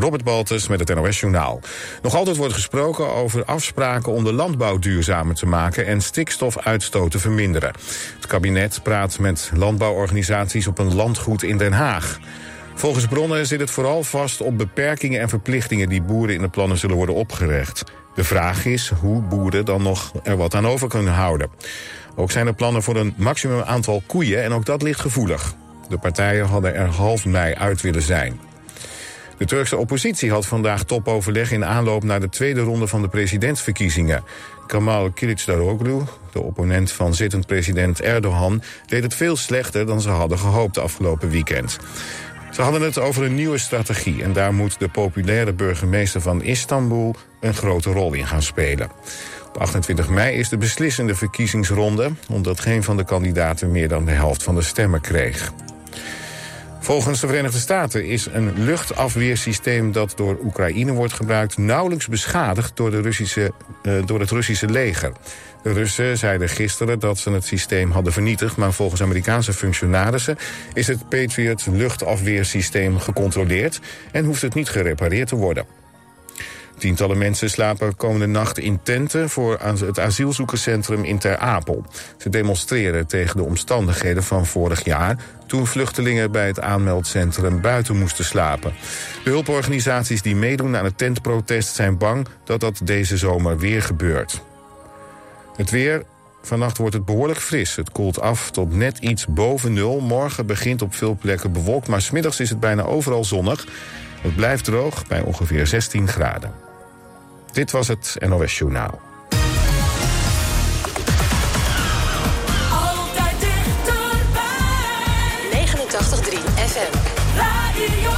Robert Baltus met het NOS Journaal. Nog altijd wordt gesproken over afspraken om de landbouw duurzamer te maken en stikstofuitstoot te verminderen. Het kabinet praat met landbouworganisaties op een landgoed in Den Haag. Volgens bronnen zit het vooral vast op beperkingen en verplichtingen die boeren in de plannen zullen worden opgerecht. De vraag is hoe boeren dan nog er wat aan over kunnen houden. Ook zijn er plannen voor een maximum aantal koeien en ook dat ligt gevoelig. De partijen hadden er half mei uit willen zijn. De Turkse oppositie had vandaag topoverleg in aanloop naar de tweede ronde van de presidentsverkiezingen. Kamal Kılıçdaroğlu, de opponent van zittend president Erdogan, deed het veel slechter dan ze hadden gehoopt afgelopen weekend. Ze hadden het over een nieuwe strategie en daar moet de populaire burgemeester van Istanbul een grote rol in gaan spelen. Op 28 mei is de beslissende verkiezingsronde, omdat geen van de kandidaten meer dan de helft van de stemmen kreeg. Volgens de Verenigde Staten is een luchtafweersysteem dat door Oekraïne wordt gebruikt nauwelijks beschadigd door, de Russische, uh, door het Russische leger. De Russen zeiden gisteren dat ze het systeem hadden vernietigd... maar volgens Amerikaanse functionarissen is het Patriot luchtafweersysteem gecontroleerd... en hoeft het niet gerepareerd te worden. Tientallen mensen slapen komende nacht in tenten voor het asielzoekerscentrum in Ter Apel. Ze demonstreren tegen de omstandigheden van vorig jaar... toen vluchtelingen bij het aanmeldcentrum buiten moesten slapen. De hulporganisaties die meedoen aan het tentprotest zijn bang dat dat deze zomer weer gebeurt. Het weer. Vannacht wordt het behoorlijk fris. Het koelt af tot net iets boven nul. Morgen begint op veel plekken bewolkt, maar smiddags is het bijna overal zonnig. Het blijft droog bij ongeveer 16 graden. Dit was het NOS Journaal. Altijd dichterbij. 89.3 FM. Radio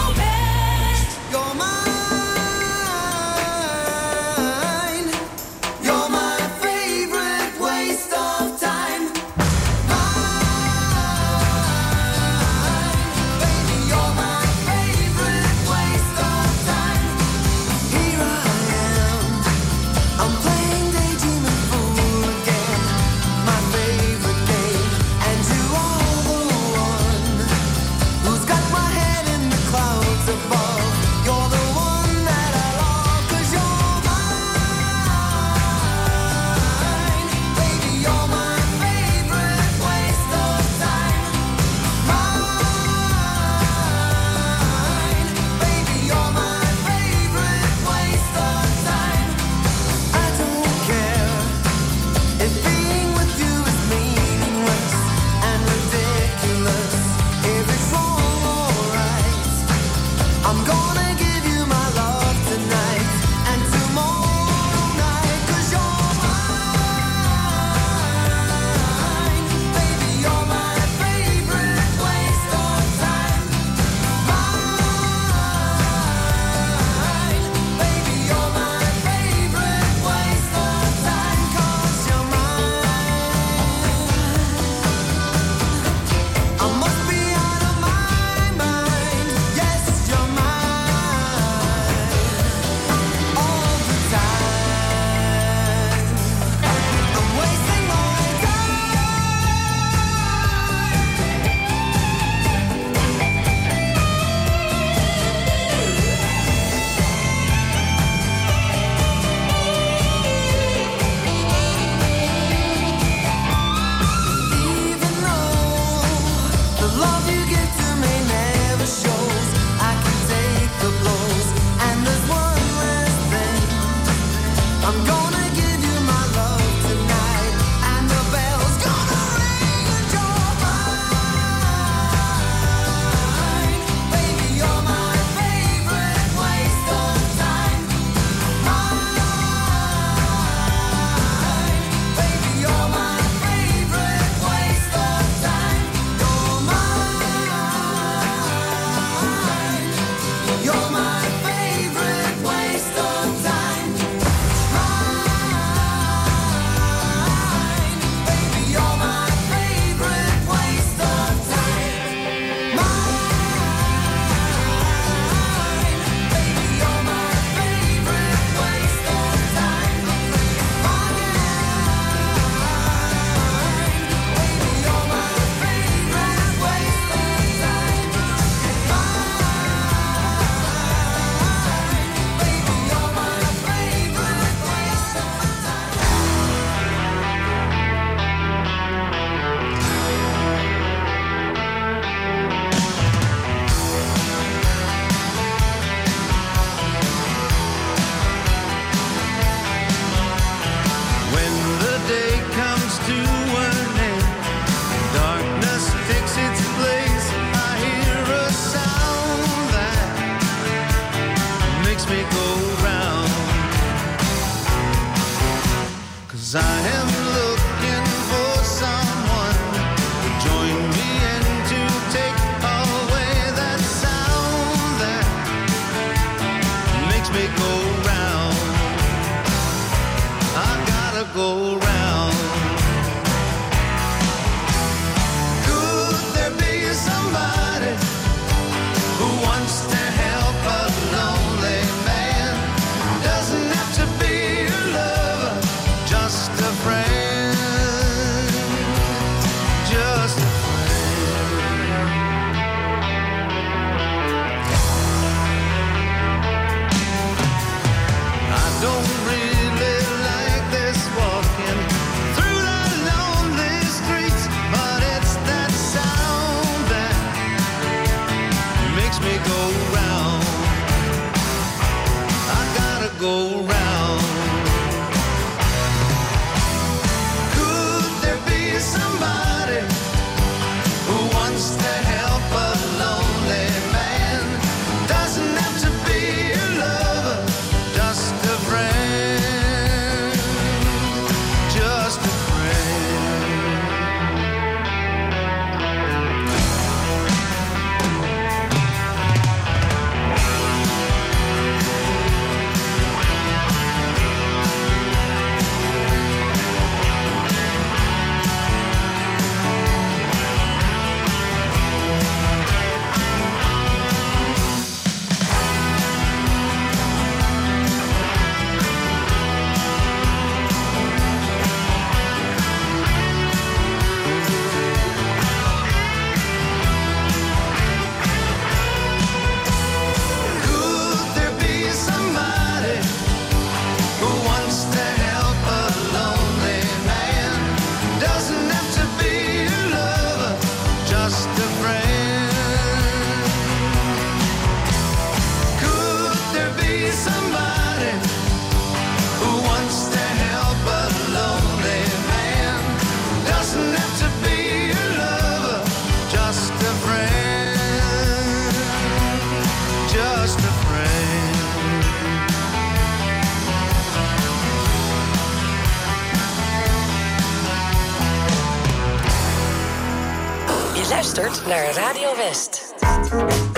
naar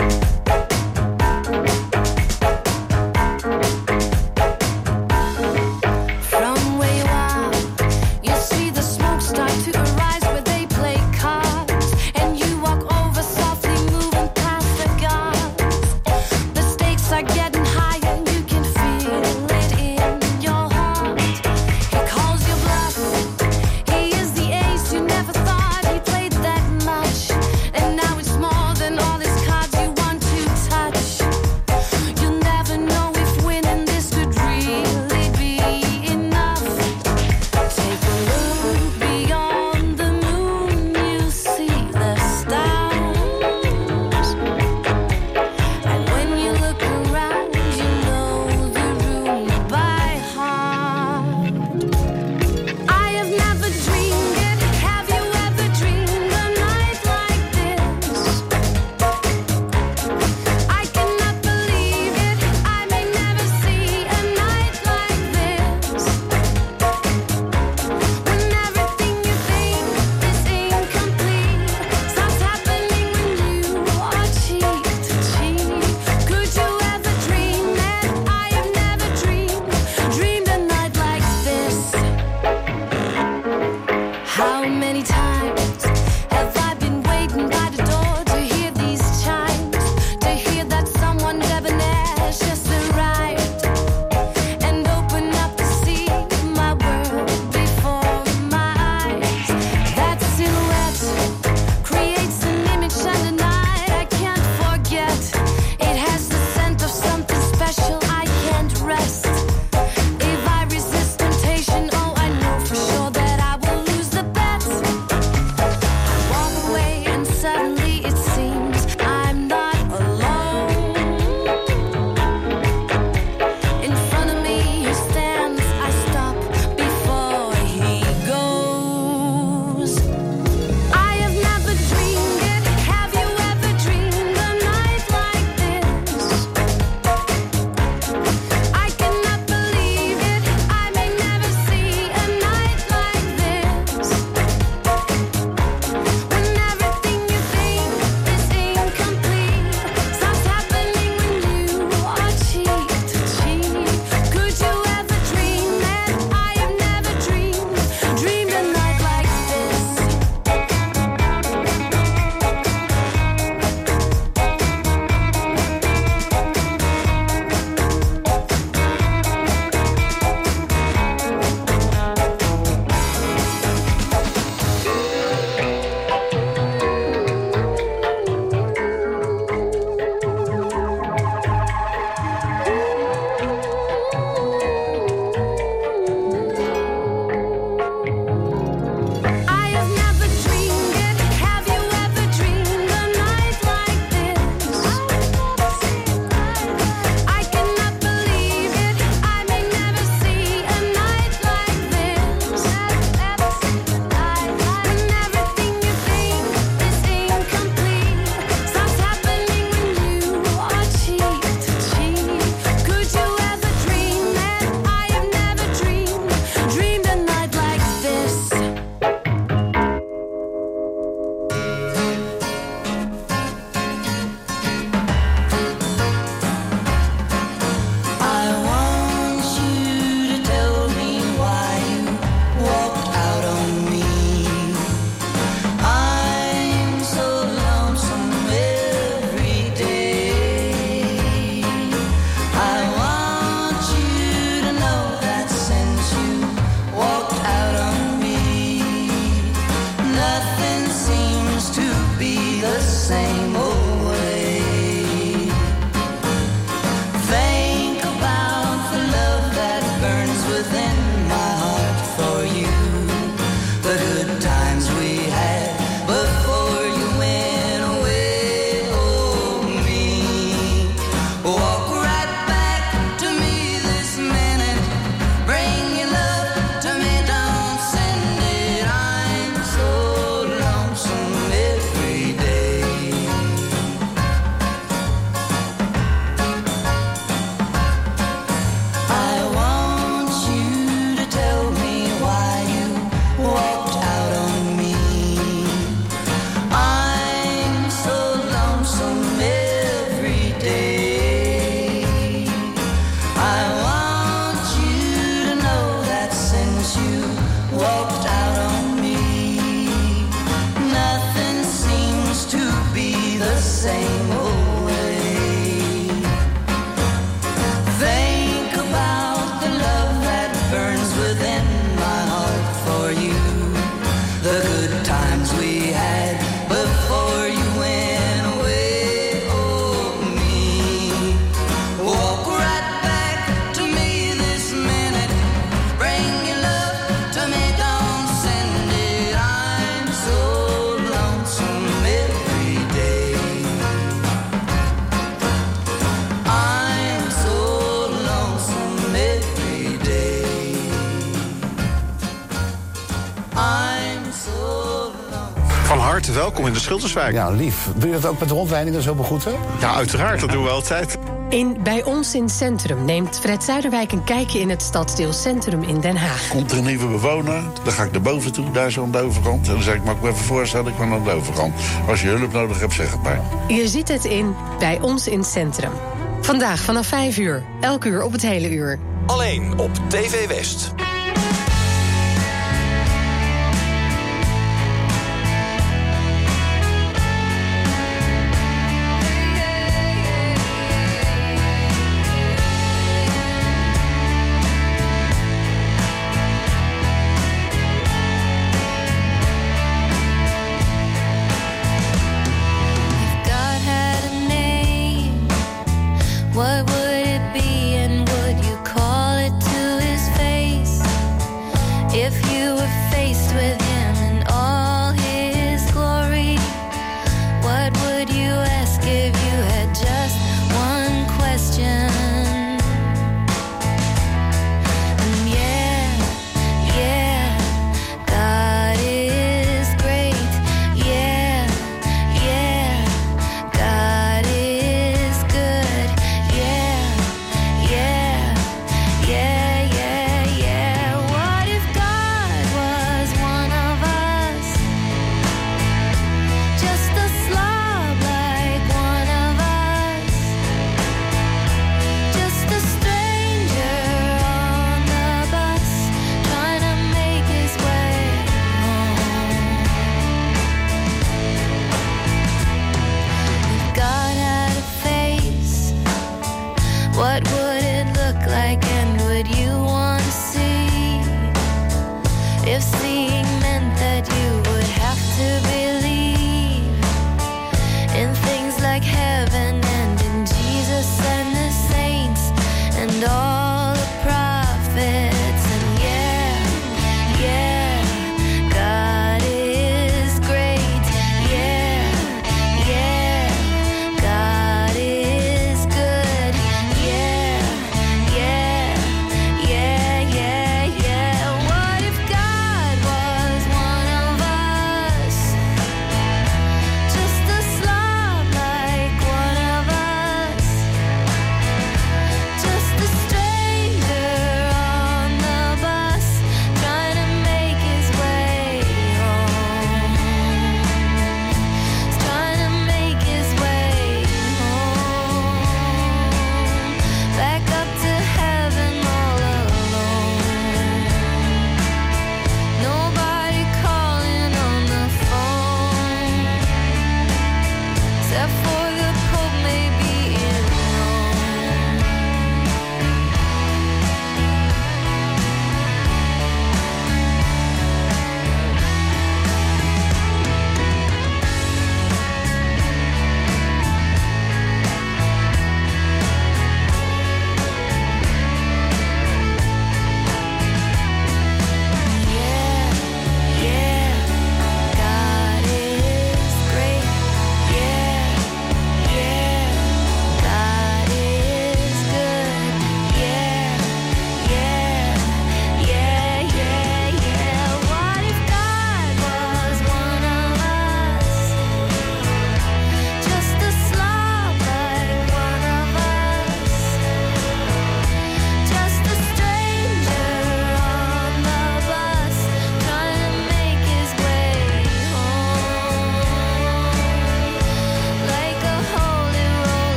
Schilderswijk. Ja, lief. Wil je dat ook met de rondleidingen zo begroeten? Ja, uiteraard. Dat doen we altijd. In Bij ons in Centrum neemt Fred Zuiderwijk een kijkje in het stadsdeel Centrum in Den Haag. Komt er een nieuwe bewoner, dan ga ik naar boven toe, daar zo aan de overkant. En dan zeg ik, mag ik me even voorstellen, ik ben aan de overkant. Als je hulp nodig hebt, zeg het maar. Je ziet het in Bij ons in Centrum. Vandaag vanaf 5 uur, elk uur op het hele uur. Alleen op TV West.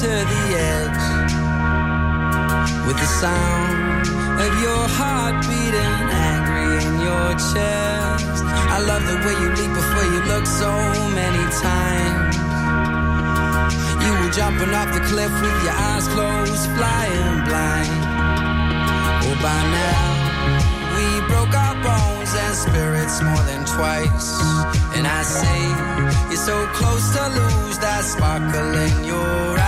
to the edge with the sound of your heart beating angry in your chest. I love the way you leap before you look so many times. You were jumping off the cliff with your eyes closed, flying blind. Oh, by now, we broke our bones and spirits more than twice. And I say, you're so close to lose that sparkle in your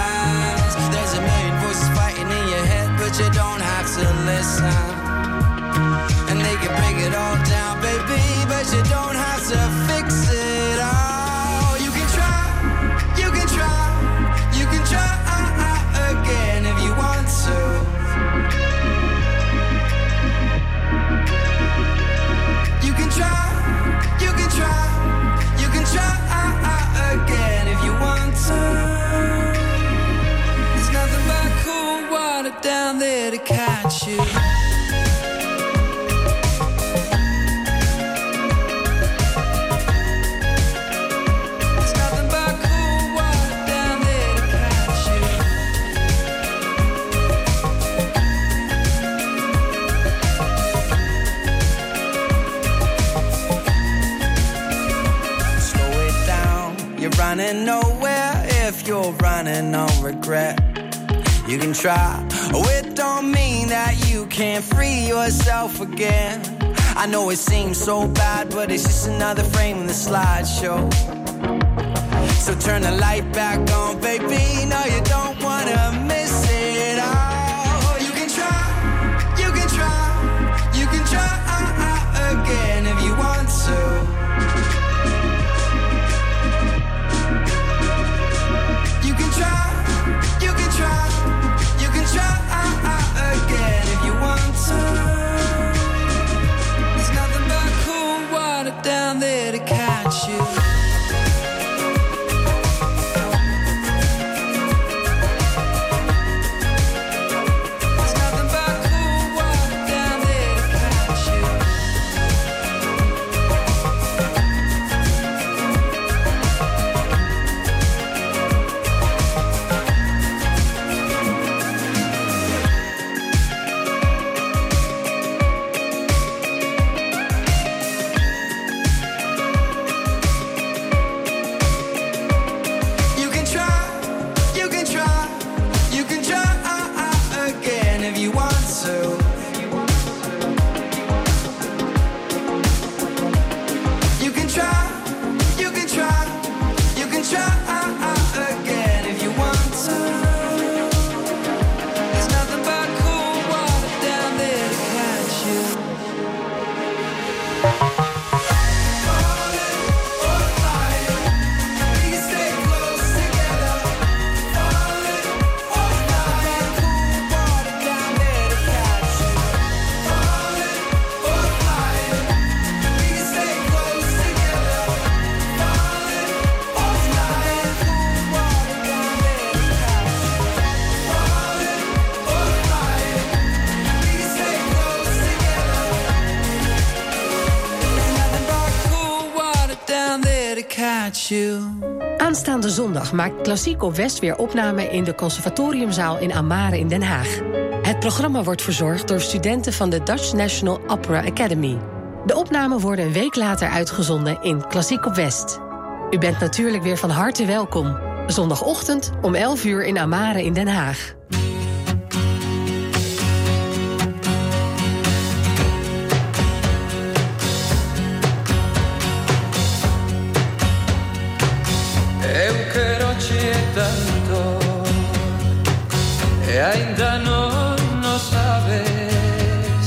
but you don't have to listen. And they can break it all down, baby, but you don't have to fix it. All. running on regret. You can try, oh, it don't mean that you can't free yourself again. I know it seems so bad, but it's just another frame in the slideshow. So turn the light back on, baby. No, you don't wanna miss. Aanstaande zondag maakt Klassiek op West weer opname in de Conservatoriumzaal in Amare in Den Haag. Het programma wordt verzorgd door studenten van de Dutch National Opera Academy. De opnamen worden een week later uitgezonden in Klassiek op West. U bent natuurlijk weer van harte welkom. Zondagochtend om 11 uur in Amare in Den Haag. tanto. E ainda non o sabes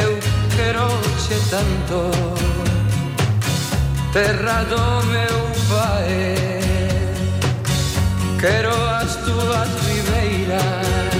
eu quero che tanto. Terra do meu pai quero as tuas ribeiras.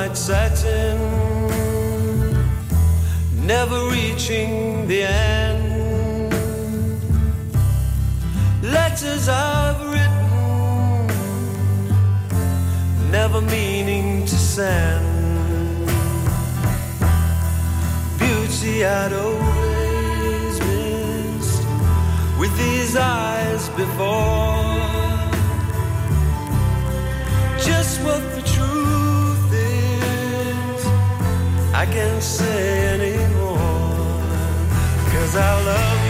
white satin, never reaching the end. Letters I've written, never meaning to send. Beauty I'd always missed with these eyes before. Just what the can't say anymore. Cause I love you.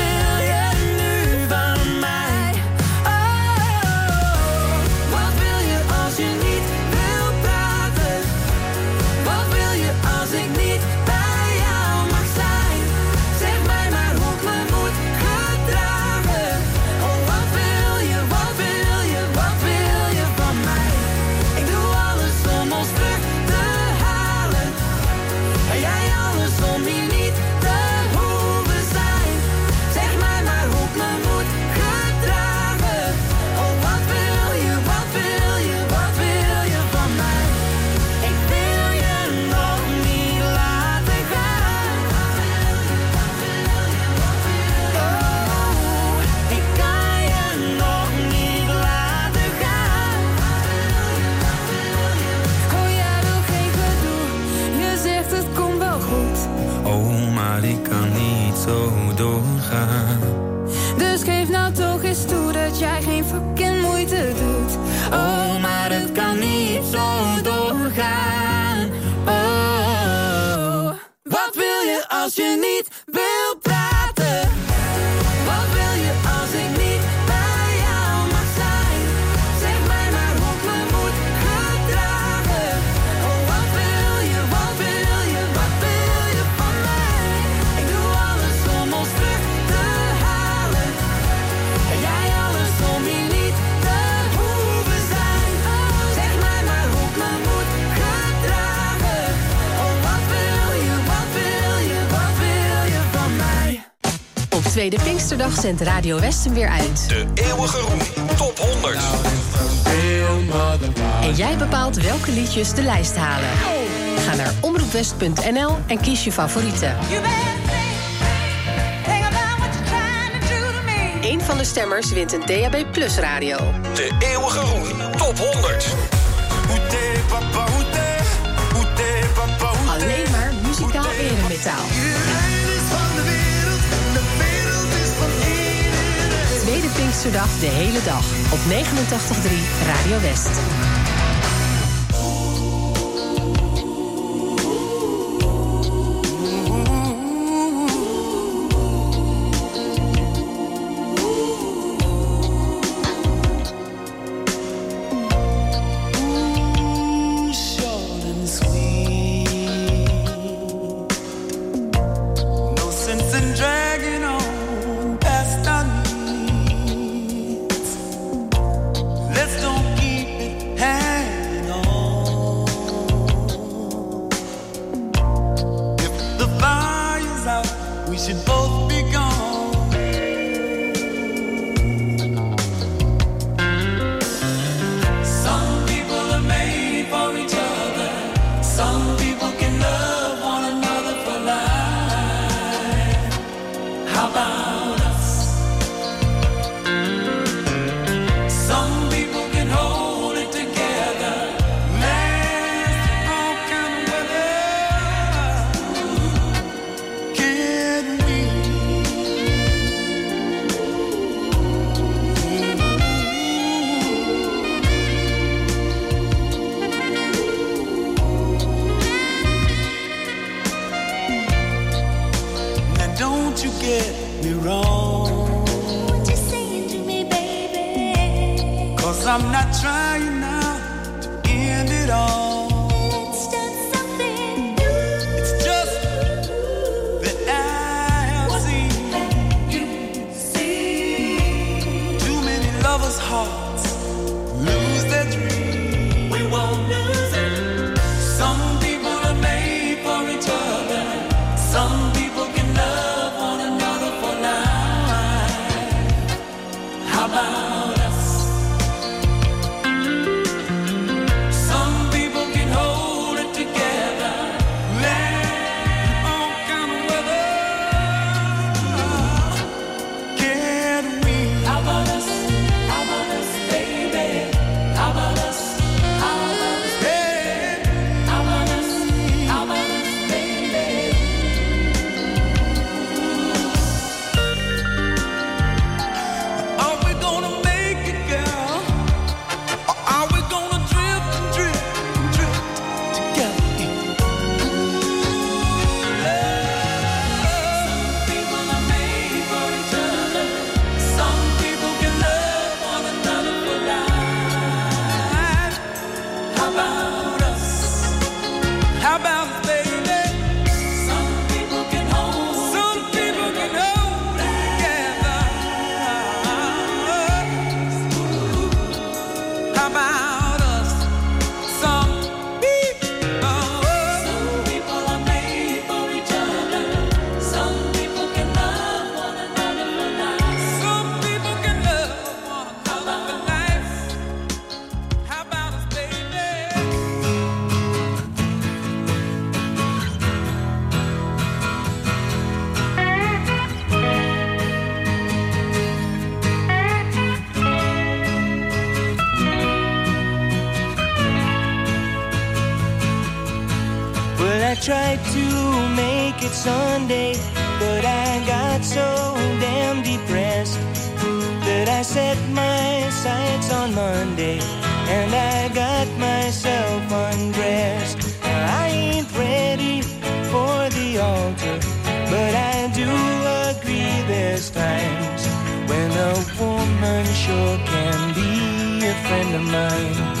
Dag zendt Radio Westen weer uit. De eeuwige roem, top 100. En jij bepaalt welke liedjes de lijst halen. Ga naar omroepwest.nl en kies je favorieten. Eén van de stemmers wint een DAB Plus radio. De eeuwige roem, top 100. Alleen maar muzikaal eremetaal. Pinksterdag de hele dag op 89.3 Radio West. sights on Monday, and I got myself undressed. I ain't ready for the altar, but I do agree there's times when a woman sure can be a friend of mine.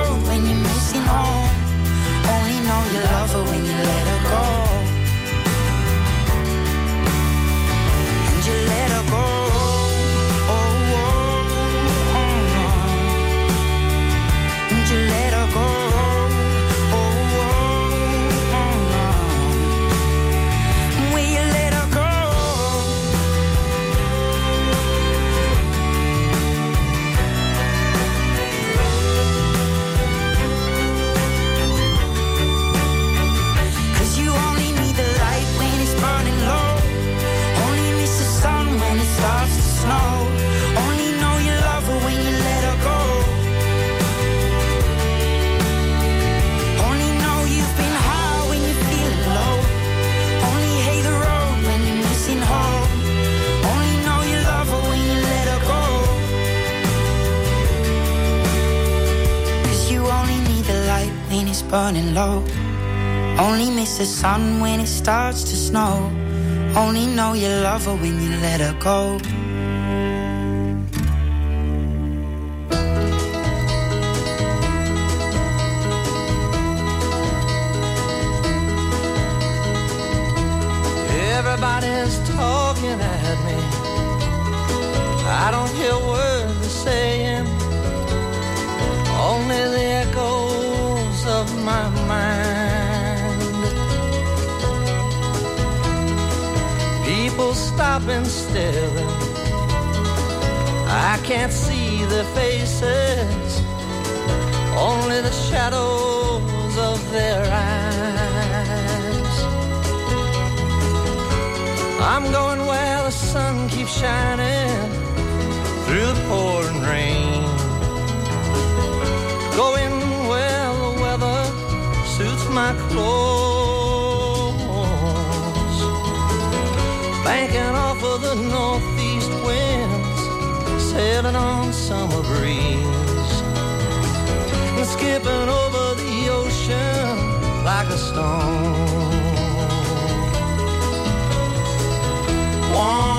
missing home. Only know you love her when you let her go. The sun when it starts to snow. Only know you love her when you let her go. Everybody's talking at me. I don't hear words they're saying, only stopping still. I can't see their faces, only the shadows of their eyes. I'm going where the sun keeps shining through the pouring rain. Going where the weather suits my clothes. Banking off of the northeast winds, sailing on summer breeze, and skipping over the ocean like a stone. One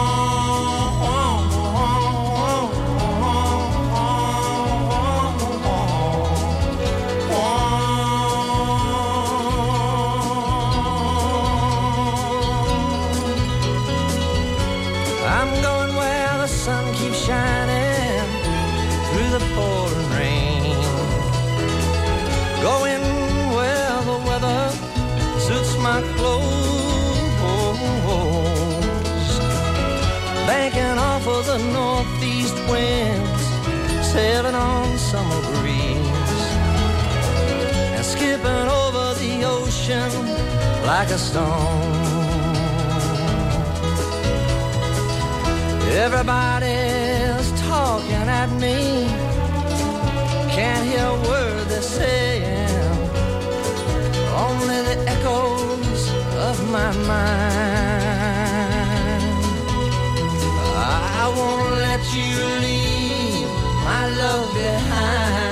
like a stone. Everybody's talking at me. Can't hear a word they're saying. Only the echoes of my mind. I won't let you leave my love behind.